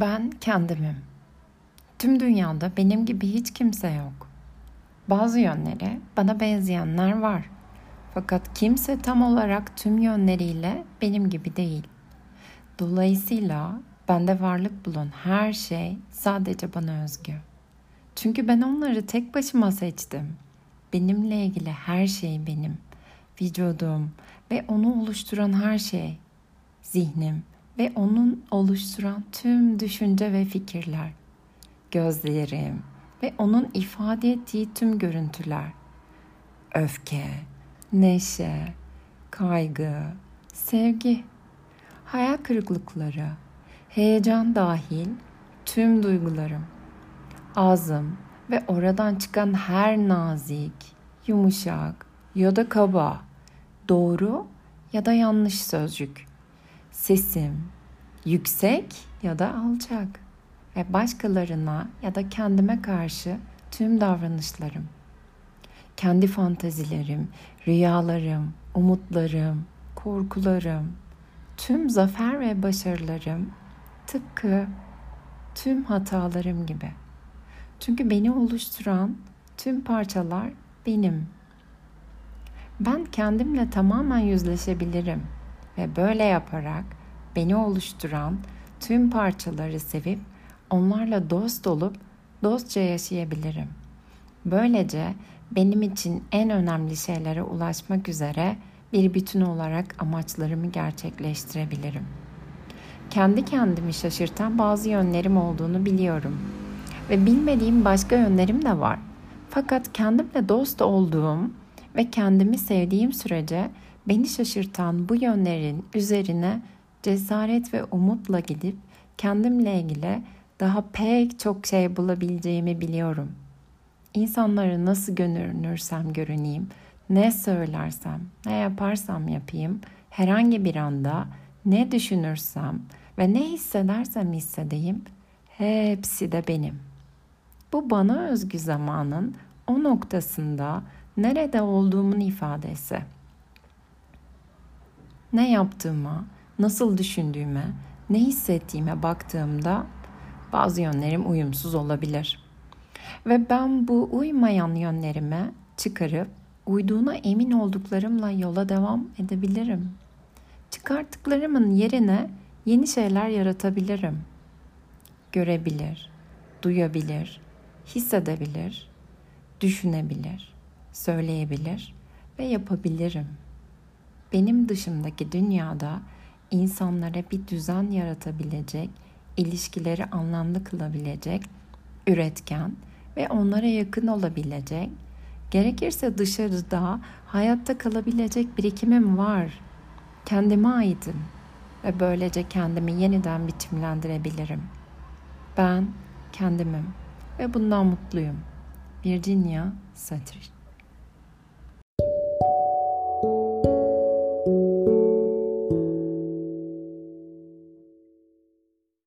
Ben kendimim. Tüm dünyada benim gibi hiç kimse yok. Bazı yönleri bana benzeyenler var. Fakat kimse tam olarak tüm yönleriyle benim gibi değil. Dolayısıyla bende varlık bulan her şey sadece bana özgü. Çünkü ben onları tek başıma seçtim. Benimle ilgili her şey benim. Vücudum ve onu oluşturan her şey. Zihnim, ve onun oluşturan tüm düşünce ve fikirler, gözlerim ve onun ifade ettiği tüm görüntüler, öfke, neşe, kaygı, sevgi, hayal kırıklıkları, heyecan dahil tüm duygularım, ağzım ve oradan çıkan her nazik, yumuşak ya da kaba, doğru ya da yanlış sözcük. Sesim yüksek ya da alçak ve başkalarına ya da kendime karşı tüm davranışlarım. Kendi fantazilerim, rüyalarım, umutlarım, korkularım, tüm zafer ve başarılarım tıpkı tüm hatalarım gibi. Çünkü beni oluşturan tüm parçalar benim. Ben kendimle tamamen yüzleşebilirim ve böyle yaparak beni oluşturan tüm parçaları sevip onlarla dost olup dostça yaşayabilirim. Böylece benim için en önemli şeylere ulaşmak üzere bir bütün olarak amaçlarımı gerçekleştirebilirim. Kendi kendimi şaşırtan bazı yönlerim olduğunu biliyorum ve bilmediğim başka yönlerim de var. Fakat kendimle dost olduğum ve kendimi sevdiğim sürece beni şaşırtan bu yönlerin üzerine cesaret ve umutla gidip kendimle ilgili daha pek çok şey bulabileceğimi biliyorum. İnsanları nasıl görünürsem görüneyim, ne söylersem, ne yaparsam yapayım, herhangi bir anda ne düşünürsem ve ne hissedersem hissedeyim, hepsi de benim. Bu bana özgü zamanın o noktasında nerede olduğumun ifadesi. Ne yaptığıma, nasıl düşündüğüme, ne hissettiğime baktığımda bazı yönlerim uyumsuz olabilir. Ve ben bu uymayan yönlerime çıkarıp uyduğuna emin olduklarımla yola devam edebilirim. Çıkarttıklarımın yerine yeni şeyler yaratabilirim. Görebilir, duyabilir, hissedebilir, düşünebilir, söyleyebilir ve yapabilirim. Benim dışımdaki dünyada insanlara bir düzen yaratabilecek, ilişkileri anlamlı kılabilecek, üretken ve onlara yakın olabilecek, gerekirse dışarıda hayatta kalabilecek birikimim var. Kendime aitim ve böylece kendimi yeniden biçimlendirebilirim. Ben kendimim ve bundan mutluyum. Virginia Satir